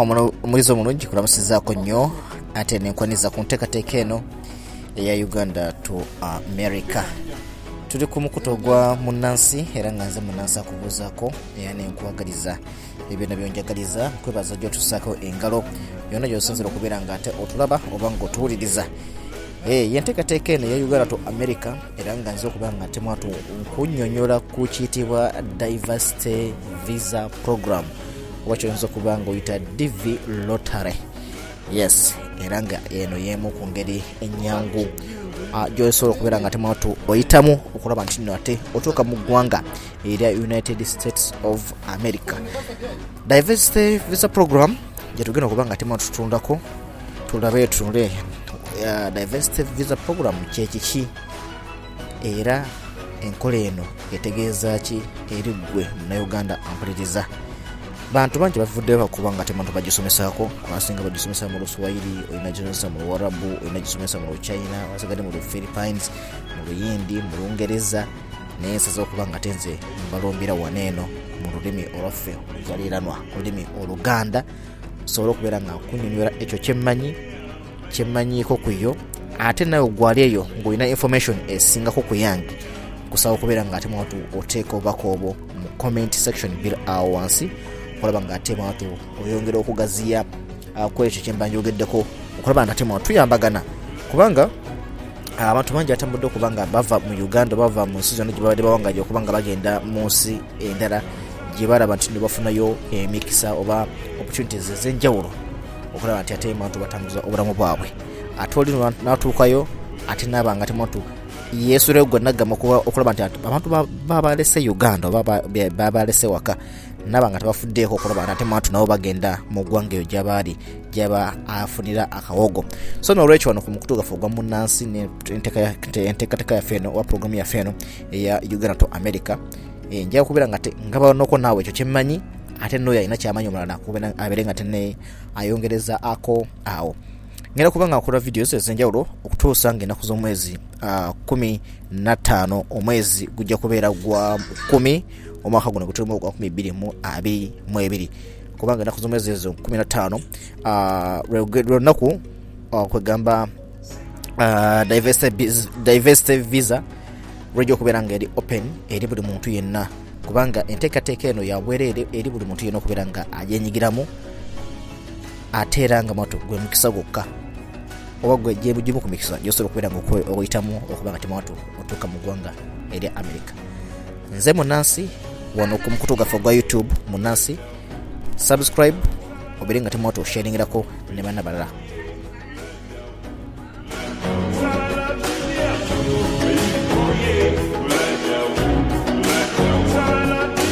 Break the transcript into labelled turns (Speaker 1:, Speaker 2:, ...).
Speaker 1: omulizi omulungi kulamusizaako nnyo ate nenkwaniza ku nteekateeka eno eya uganda to america. Tuli ku mukuto gwa munansi era nga nze munansi akubuuzaako era nenkwagaliza. Ebyona byonjagaliza kwebaza gyotusaako engalo. Byonna gyosinzira okubeera nga ate otulaba oba nga otuwuliriza. Yenteekateeka eno eya uganda to america era nga nze okubeera nga temwatu nkunyonyola ku kiyitibwa diversity visa program oba kyoyinza okuba nga oyita dv lotary yes era nga eno yemu ku ngeri enyangu. Gyosobola okubeera nga temwatu oyitamu okulaba nti no ate otuuka mu ggwanga erya united states of america. Diversity visa program gyetugenda okuba nga temwatu tutundako tulabe tunule uh, diversity visa program kyekiki era enkola eno etegeeza ki eri ggwe munauganda ampuliriza bantu bangi bavuddeyo bakuba nga temantu bagisomesaako abasinga bagisomesa mu luswahili olina gisomesa mu luwarabu olina gisomesa mu luchina wasigadde mu luphilippines mu luyindi mu lungereza. Naye nsaza okuba nga tenze mbalombera waneeno mu lulimi olwaffe oluzaliranwa olulimi oluganda. Sobole okubeera nga nkunyonyola ekyo kyemmanyi kyemmanyiiko ku yo. Ate nawe gwali eyo ng'olina information esingako ku yange kusaba okubeera nga ate mwatu oteeka obubaka obwo mu comment section bil awo wansi okulaba nga ate mwatu oyongera okugaziya ku ekyo kyemba njogeddeko okulaba nga ate mwatu tuyambagana kubanga abantu bangi batambudde okuba nga bava mu uganda bava mu nsi zonna gyebabadde bawangaja okuba nga bagenda mu nsi endala gye balaba nti nebafunayo emikisa oba opportunities ez'enjawulo okulaba nti ate abantu batambuza obulamu bwabwe. Ate oli natuukayo ate naaba nga tematu yesuleyo gwe naggama okulaba nti abantu babalese uganda oba babalese waka naba nga tebafuddeeko okulaba ate matu nabo bagenda mu ggwanga eyo gyabaali gyaba afunira akawogo so nolwekyo wano ku mukutu gaffe ogwa munansi enteekateeka yaffe eno oba programu yaffe eno eya uganda to america njaga kubeera nga ngabanoko naawe ekyo kyemmanyi ate noyo alina kyamanyi omulala abeere nga tene ayongereza ako awo ngenda kubanga nkola videos ezenjawulo okutuusa nga ennaku z'omwezi kumi nataano omwezi gujja kubeera gwa kumi omwaka guno gutulimu gwa kumi bbiri mu abiri mu ebiri kubanga ennaku z'omwezi ezo kumi nataano lwelunaku kwegamba diversity visa lwejja okubeera nga eri open eri buli muntu yenna. Kubanga enteekateeka eno yabwereere eri buli muntu yenna okubeera nga agyenyigiramu ate era nga mwatu gwe mukisa gwokka. Oba gwe gimu ku mikisa gyosobola okubeera nga oyitamu okuba nga temwatu otuuka mu ggwanga erya america. Nze munansi wano ku mukutu gaffe gwa youtube munansi subscribe obeere nga temwatu osharingirako ne banna balala